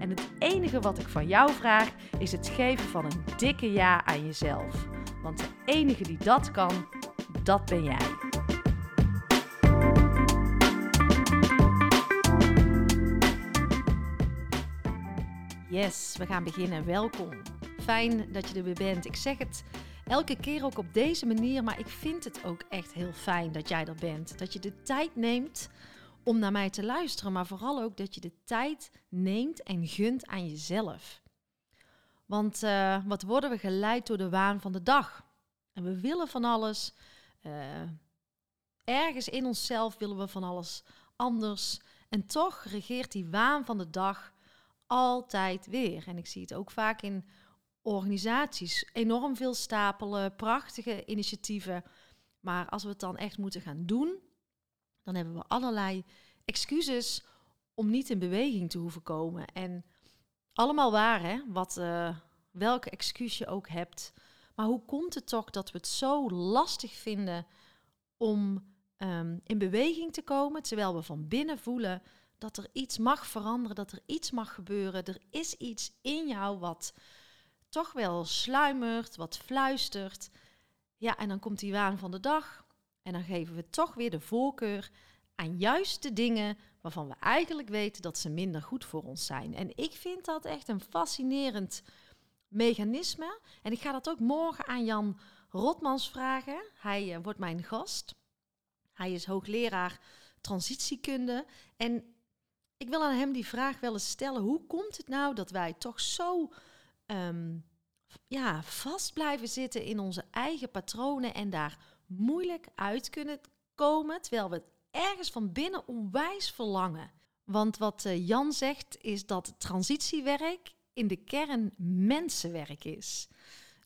En het enige wat ik van jou vraag is het geven van een dikke ja aan jezelf. Want de enige die dat kan, dat ben jij. Yes, we gaan beginnen. Welkom. Fijn dat je er weer bent. Ik zeg het elke keer ook op deze manier, maar ik vind het ook echt heel fijn dat jij er bent. Dat je de tijd neemt om naar mij te luisteren, maar vooral ook dat je de tijd neemt en gunt aan jezelf. Want uh, wat worden we geleid door de waan van de dag? En we willen van alles. Uh, ergens in onszelf willen we van alles anders. En toch regeert die waan van de dag altijd weer. En ik zie het ook vaak in organisaties. Enorm veel stapelen, prachtige initiatieven. Maar als we het dan echt moeten gaan doen, dan hebben we allerlei excuses om niet in beweging te hoeven komen. En allemaal waar, hè? Wat, uh, welke excuus je ook hebt. Maar hoe komt het toch dat we het zo lastig vinden om um, in beweging te komen, terwijl we van binnen voelen dat er iets mag veranderen, dat er iets mag gebeuren. Er is iets in jou wat toch wel sluimert, wat fluistert. Ja, en dan komt die waan van de dag. En dan geven we toch weer de voorkeur aan juist de dingen waarvan we eigenlijk weten dat ze minder goed voor ons zijn. En ik vind dat echt een fascinerend mechanisme. En ik ga dat ook morgen aan Jan Rotmans vragen. Hij uh, wordt mijn gast. Hij is hoogleraar transitiekunde. En ik wil aan hem die vraag wel eens stellen. Hoe komt het nou dat wij toch zo um, ja, vast blijven zitten in onze eigen patronen en daar moeilijk uit kunnen komen, terwijl we het ergens van binnen onwijs verlangen. Want wat uh, Jan zegt is dat transitiewerk in de kern mensenwerk is.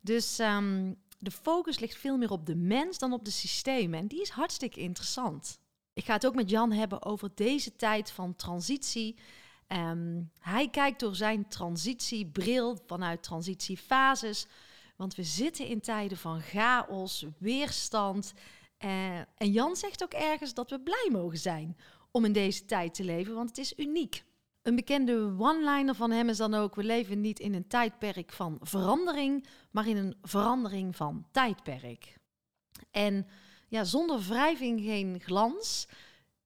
Dus um, de focus ligt veel meer op de mens dan op de systemen. En die is hartstikke interessant. Ik ga het ook met Jan hebben over deze tijd van transitie. Um, hij kijkt door zijn transitiebril vanuit transitiefases. Want we zitten in tijden van chaos, weerstand. Uh, en Jan zegt ook ergens dat we blij mogen zijn om in deze tijd te leven, want het is uniek. Een bekende one-liner van hem is dan ook: we leven niet in een tijdperk van verandering, maar in een verandering van tijdperk. En ja, zonder wrijving geen glans.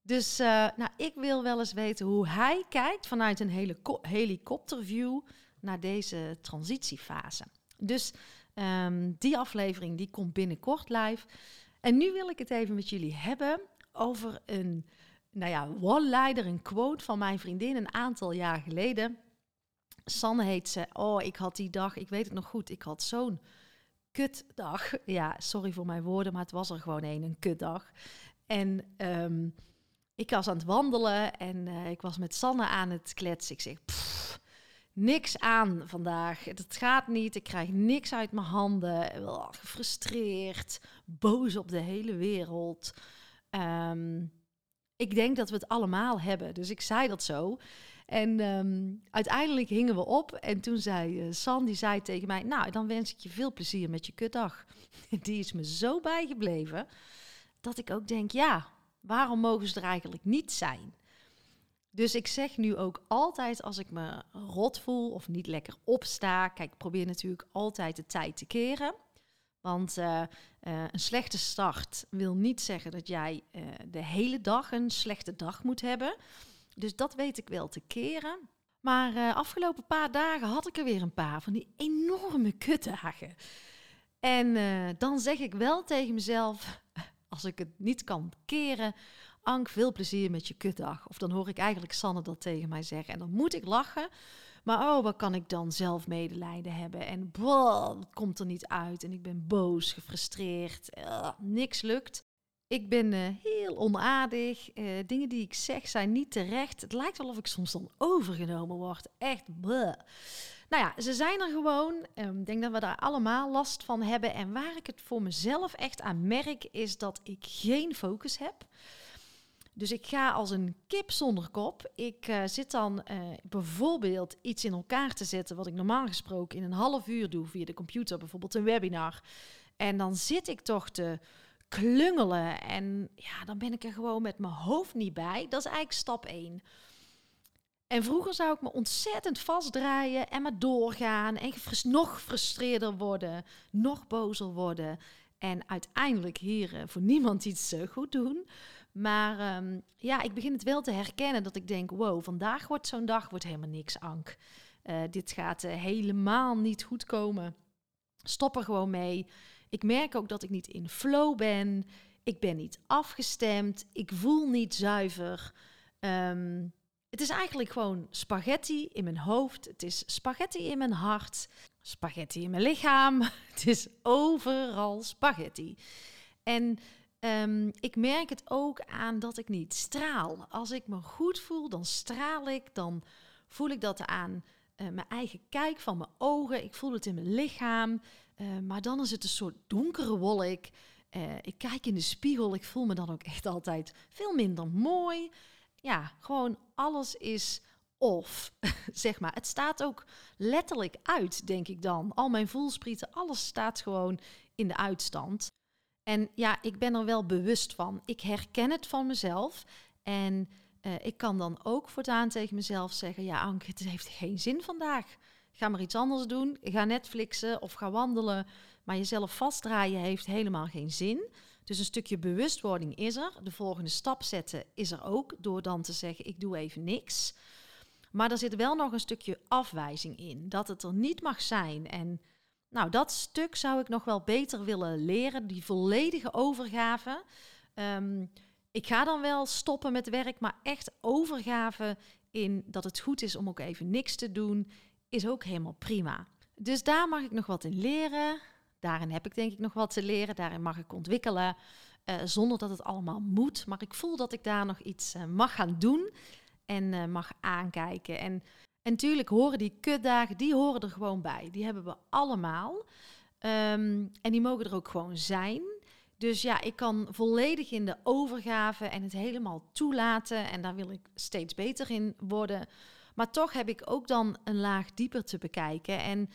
Dus uh, nou, ik wil wel eens weten hoe hij kijkt vanuit een helikopterview naar deze transitiefase. Dus um, die aflevering die komt binnenkort live. En nu wil ik het even met jullie hebben over een, nou ja, one-leider, een quote van mijn vriendin een aantal jaar geleden. Sanne heet ze. Oh, ik had die dag, ik weet het nog goed, ik had zo'n kutdag. Ja, sorry voor mijn woorden, maar het was er gewoon een, een kutdag. En um, ik was aan het wandelen en uh, ik was met Sanne aan het kletsen. Ik zeg, niks aan vandaag. Het gaat niet. Ik krijg niks uit mijn handen. Gefrustreerd, boos op de hele wereld. Um, ik denk dat we het allemaal hebben. Dus ik zei dat zo. En um, uiteindelijk hingen we op. En toen zei uh, San, die zei tegen mij... Nou, dan wens ik je veel plezier met je kutdag. Die is me zo bijgebleven... dat ik ook denk, ja, waarom mogen ze er eigenlijk niet zijn? Dus ik zeg nu ook altijd als ik me rot voel of niet lekker opsta. Kijk, ik probeer natuurlijk altijd de tijd te keren. Want uh, uh, een slechte start wil niet zeggen dat jij uh, de hele dag een slechte dag moet hebben. Dus dat weet ik wel te keren. Maar afgelopen paar dagen had ik er weer een paar van die enorme kutdagen. En eh, dan zeg ik wel tegen mezelf, als ik het niet kan keren, Ank, veel plezier met je kutdag. Of dan hoor ik eigenlijk Sanne dat tegen mij zeggen. En dan moet ik lachen. Maar oh, wat kan ik dan zelf medelijden hebben? En boah, het komt er niet uit. En ik ben boos, gefrustreerd. Niks lukt. Ik ben uh, heel onaardig. Uh, dingen die ik zeg zijn niet terecht. Het lijkt wel of ik soms dan overgenomen word. Echt. Nou ja, ze zijn er gewoon. Ehm, ik denk dat we daar allemaal last van hebben. En waar ik het voor mezelf echt aan merk, is dat ik geen focus heb. Dus ik ga als een kip zonder kop. Ik uh, zit dan uh, bijvoorbeeld iets in elkaar te zetten, wat ik normaal gesproken in een half uur doe via de computer, bijvoorbeeld een webinar. En dan zit ik toch te klungelen en ja, dan ben ik er gewoon met mijn hoofd niet bij. Dat is eigenlijk stap 1. En vroeger zou ik me ontzettend vastdraaien en maar doorgaan en nog frustreerder worden, nog bozer worden en uiteindelijk hier uh, voor niemand iets goed doen. Maar um, ja, ik begin het wel te herkennen dat ik denk: wow, vandaag wordt zo'n dag wordt helemaal niks, Ank. Uh, dit gaat uh, helemaal niet goed komen. Stop er gewoon mee. Ik merk ook dat ik niet in flow ben. Ik ben niet afgestemd. Ik voel niet zuiver. Um, het is eigenlijk gewoon spaghetti in mijn hoofd. Het is spaghetti in mijn hart. Spaghetti in mijn lichaam. Het is overal spaghetti. En Um, ik merk het ook aan dat ik niet straal. Als ik me goed voel, dan straal ik. Dan voel ik dat aan uh, mijn eigen kijk van mijn ogen. Ik voel het in mijn lichaam. Uh, maar dan is het een soort donkere wolk. Uh, ik kijk in de spiegel. Ik voel me dan ook echt altijd veel minder mooi. Ja, gewoon alles is off, zeg maar. Het staat ook letterlijk uit, denk ik dan. Al mijn voelsprieten, alles staat gewoon in de uitstand. En ja, ik ben er wel bewust van. Ik herken het van mezelf. En uh, ik kan dan ook voortaan tegen mezelf zeggen: Ja, Anke, het heeft geen zin vandaag. Ga maar iets anders doen. Ga Netflixen of ga wandelen. Maar jezelf vastdraaien heeft helemaal geen zin. Dus een stukje bewustwording is er. De volgende stap zetten is er ook. Door dan te zeggen: Ik doe even niks. Maar er zit wel nog een stukje afwijzing in. Dat het er niet mag zijn. En nou, dat stuk zou ik nog wel beter willen leren, die volledige overgave. Um, ik ga dan wel stoppen met werk, maar echt overgave in dat het goed is om ook even niks te doen, is ook helemaal prima. Dus daar mag ik nog wat in leren. Daarin heb ik denk ik nog wat te leren. Daarin mag ik ontwikkelen. Uh, zonder dat het allemaal moet. Maar ik voel dat ik daar nog iets uh, mag gaan doen. En uh, mag aankijken. En en natuurlijk horen die kutdagen, die horen er gewoon bij. Die hebben we allemaal. Um, en die mogen er ook gewoon zijn. Dus ja, ik kan volledig in de overgave en het helemaal toelaten. En daar wil ik steeds beter in worden. Maar toch heb ik ook dan een laag dieper te bekijken. En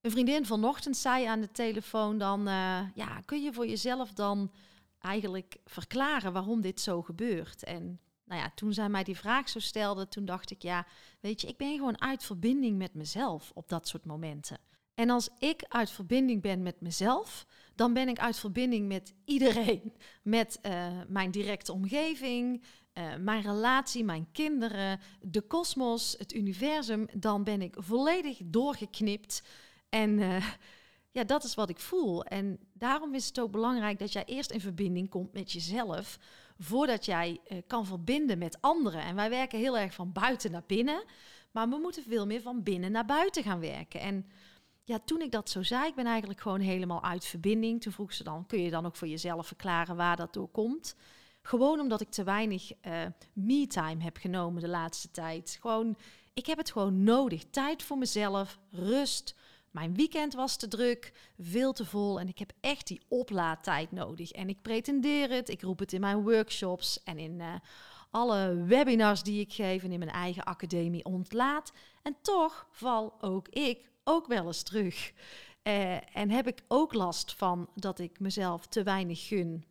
een vriendin vanochtend zei aan de telefoon dan... Uh, ja, kun je voor jezelf dan eigenlijk verklaren waarom dit zo gebeurt? En nou ja, toen zij mij die vraag zo stelde, toen dacht ik, ja, weet je, ik ben gewoon uit verbinding met mezelf op dat soort momenten. En als ik uit verbinding ben met mezelf, dan ben ik uit verbinding met iedereen. Met uh, mijn directe omgeving, uh, mijn relatie, mijn kinderen, de kosmos, het universum. Dan ben ik volledig doorgeknipt. En uh, ja, dat is wat ik voel. En daarom is het ook belangrijk dat jij eerst in verbinding komt met jezelf voordat jij uh, kan verbinden met anderen. En wij werken heel erg van buiten naar binnen, maar we moeten veel meer van binnen naar buiten gaan werken. En ja, toen ik dat zo zei, ik ben eigenlijk gewoon helemaal uit verbinding. Toen vroeg ze dan, kun je dan ook voor jezelf verklaren waar dat door komt? Gewoon omdat ik te weinig uh, me-time heb genomen de laatste tijd. Gewoon, ik heb het gewoon nodig. Tijd voor mezelf, rust, mijn weekend was te druk, veel te vol en ik heb echt die oplaadtijd nodig. En ik pretendeer het, ik roep het in mijn workshops en in uh, alle webinars die ik geef en in mijn eigen academie ontlaat. En toch val ook ik ook wel eens terug. Uh, en heb ik ook last van dat ik mezelf te weinig gun,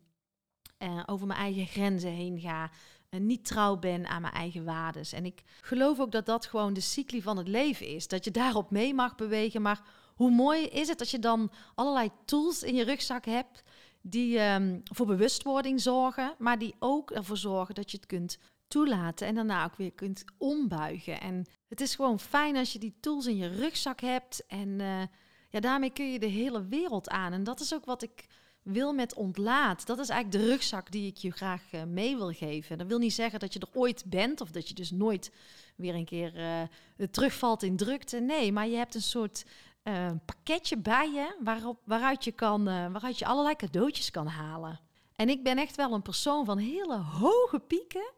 uh, over mijn eigen grenzen heen ga, niet trouw ben aan mijn eigen waarden. En ik geloof ook dat dat gewoon de cycli van het leven is. Dat je daarop mee mag bewegen. Maar hoe mooi is het als je dan allerlei tools in je rugzak hebt die um, voor bewustwording zorgen, maar die ook ervoor zorgen dat je het kunt toelaten en daarna ook weer kunt ombuigen. En het is gewoon fijn als je die tools in je rugzak hebt en uh, ja, daarmee kun je de hele wereld aan. En dat is ook wat ik wil met ontlaat. Dat is eigenlijk de rugzak die ik je graag uh, mee wil geven. Dat wil niet zeggen dat je er ooit bent of dat je dus nooit weer een keer uh, terugvalt in drukte. Nee, maar je hebt een soort uh, pakketje bij je waarop, waaruit, je kan, waaruit je allerlei cadeautjes kan halen. En ik ben echt wel een persoon van hele hoge pieken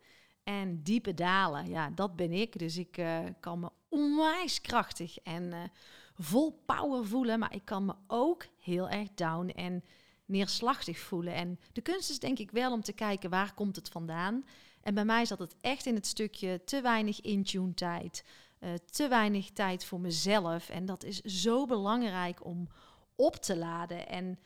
en diepe dalen. Ja, dat ben ik. Dus ik kan me onwijs krachtig en vol power voelen. Maar ik kan me ook heel erg down en neerslachtig voelen. En de kunst is denk ik wel om te kijken waar komt het vandaan. En bij mij zat het echt in het stukje te weinig in-tune tijd. Uh, te weinig tijd voor mezelf. En dat is zo belangrijk om op te laden. En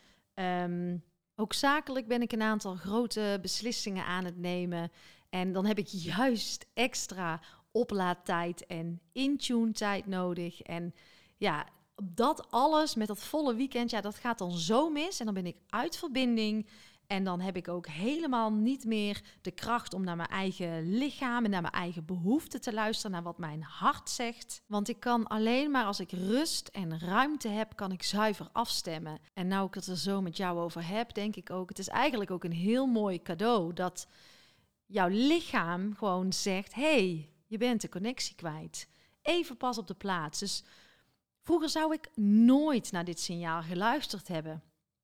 um, ook zakelijk ben ik een aantal grote beslissingen aan het nemen. En dan heb ik juist extra oplaadtijd en in-tune tijd nodig. En ja, dat alles met dat volle weekend, ja, dat gaat dan zo mis. En dan ben ik uit verbinding. En dan heb ik ook helemaal niet meer de kracht om naar mijn eigen lichaam en naar mijn eigen behoeften te luisteren, naar wat mijn hart zegt. Want ik kan alleen maar als ik rust en ruimte heb, kan ik zuiver afstemmen. En nou ik het er zo met jou over heb, denk ik ook, het is eigenlijk ook een heel mooi cadeau dat jouw lichaam gewoon zegt, hey, je bent de connectie kwijt. Even pas op de plaats. Dus Vroeger zou ik nooit naar dit signaal geluisterd hebben.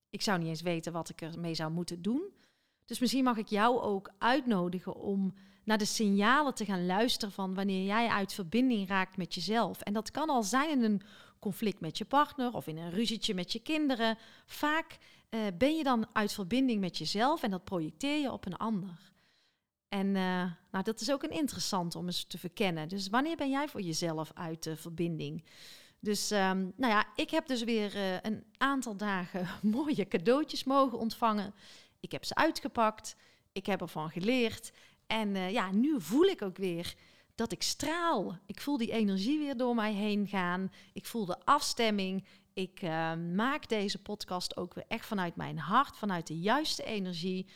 Ik zou niet eens weten wat ik ermee zou moeten doen. Dus misschien mag ik jou ook uitnodigen om naar de signalen te gaan luisteren van wanneer jij uit verbinding raakt met jezelf. En dat kan al zijn in een conflict met je partner of in een ruzietje met je kinderen. Vaak uh, ben je dan uit verbinding met jezelf en dat projecteer je op een ander. En uh, nou, dat is ook een interessant om eens te verkennen. Dus wanneer ben jij voor jezelf uit de verbinding? Dus um, nou ja, ik heb dus weer uh, een aantal dagen mooie cadeautjes mogen ontvangen. Ik heb ze uitgepakt. Ik heb ervan geleerd. En uh, ja, nu voel ik ook weer dat ik straal. Ik voel die energie weer door mij heen gaan. Ik voel de afstemming. Ik uh, maak deze podcast ook weer echt vanuit mijn hart, vanuit de juiste energie.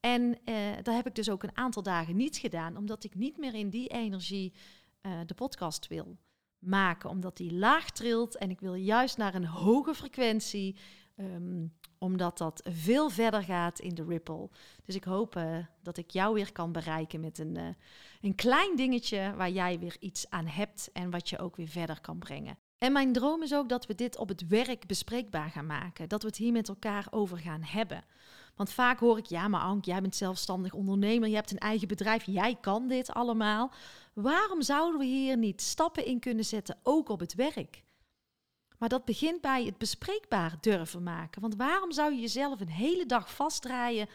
En dat heb ik dus ook een aantal dagen niet gedaan, omdat ik niet meer in die energie de podcast wil maken, omdat die laag trilt en ik wil juist naar een hoge frequentie, um, omdat dat veel verder gaat in de ripple. Dus ik hoop uh, dat ik jou weer kan bereiken met een, uh, een klein dingetje waar jij weer iets aan hebt en wat je ook weer verder kan brengen. En mijn droom is ook dat we dit op het werk bespreekbaar gaan maken, dat we het hier met elkaar over gaan hebben. Want vaak hoor ik, ja, maar Ank, jij bent zelfstandig ondernemer, je hebt een eigen bedrijf, jij kan dit allemaal. Waarom zouden we hier niet stappen in kunnen zetten, ook op het werk? Maar dat begint bij het bespreekbaar durven maken. Want waarom zou je jezelf een hele dag vastdraaien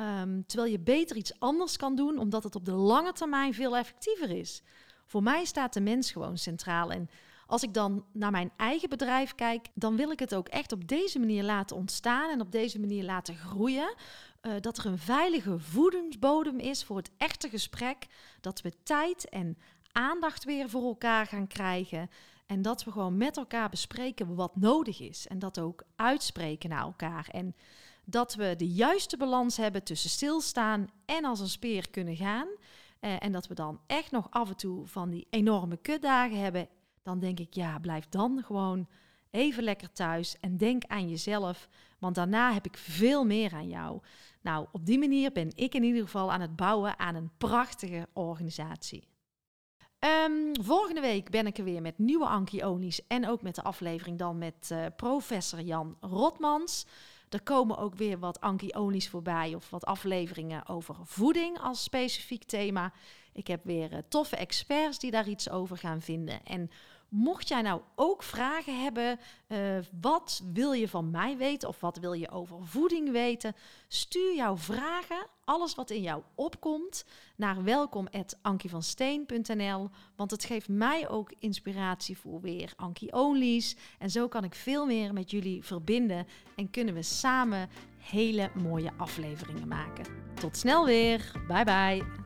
um, terwijl je beter iets anders kan doen, omdat het op de lange termijn veel effectiever is? Voor mij staat de mens gewoon centraal. En als ik dan naar mijn eigen bedrijf kijk, dan wil ik het ook echt op deze manier laten ontstaan en op deze manier laten groeien. Uh, dat er een veilige voedingsbodem is voor het echte gesprek. Dat we tijd en aandacht weer voor elkaar gaan krijgen. En dat we gewoon met elkaar bespreken wat nodig is. En dat ook uitspreken naar elkaar. En dat we de juiste balans hebben tussen stilstaan en als een speer kunnen gaan. Uh, en dat we dan echt nog af en toe van die enorme kutdagen hebben dan denk ik, ja, blijf dan gewoon even lekker thuis en denk aan jezelf, want daarna heb ik veel meer aan jou. Nou, op die manier ben ik in ieder geval aan het bouwen aan een prachtige organisatie. Um, volgende week ben ik er weer met nieuwe Ankionies en ook met de aflevering dan met uh, professor Jan Rotmans. Er komen ook weer wat Ankionies voorbij of wat afleveringen over voeding als specifiek thema. Ik heb weer uh, toffe experts die daar iets over gaan vinden. En Mocht jij nou ook vragen hebben, uh, wat wil je van mij weten of wat wil je over voeding weten? Stuur jouw vragen, alles wat in jou opkomt, naar welkom.ankievansteen.nl. Want het geeft mij ook inspiratie voor weer Ankie Onlys. En zo kan ik veel meer met jullie verbinden en kunnen we samen hele mooie afleveringen maken. Tot snel weer. Bye bye.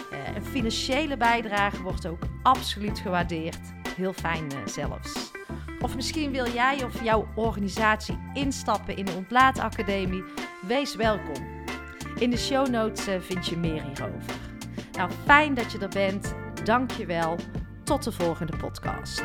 Uh, een financiële bijdrage wordt ook absoluut gewaardeerd. Heel fijn uh, zelfs. Of misschien wil jij of jouw organisatie instappen in de Ontlaatacademie. Wees welkom. In de show notes vind je meer hierover. Nou, fijn dat je er bent. Dank je wel. Tot de volgende podcast.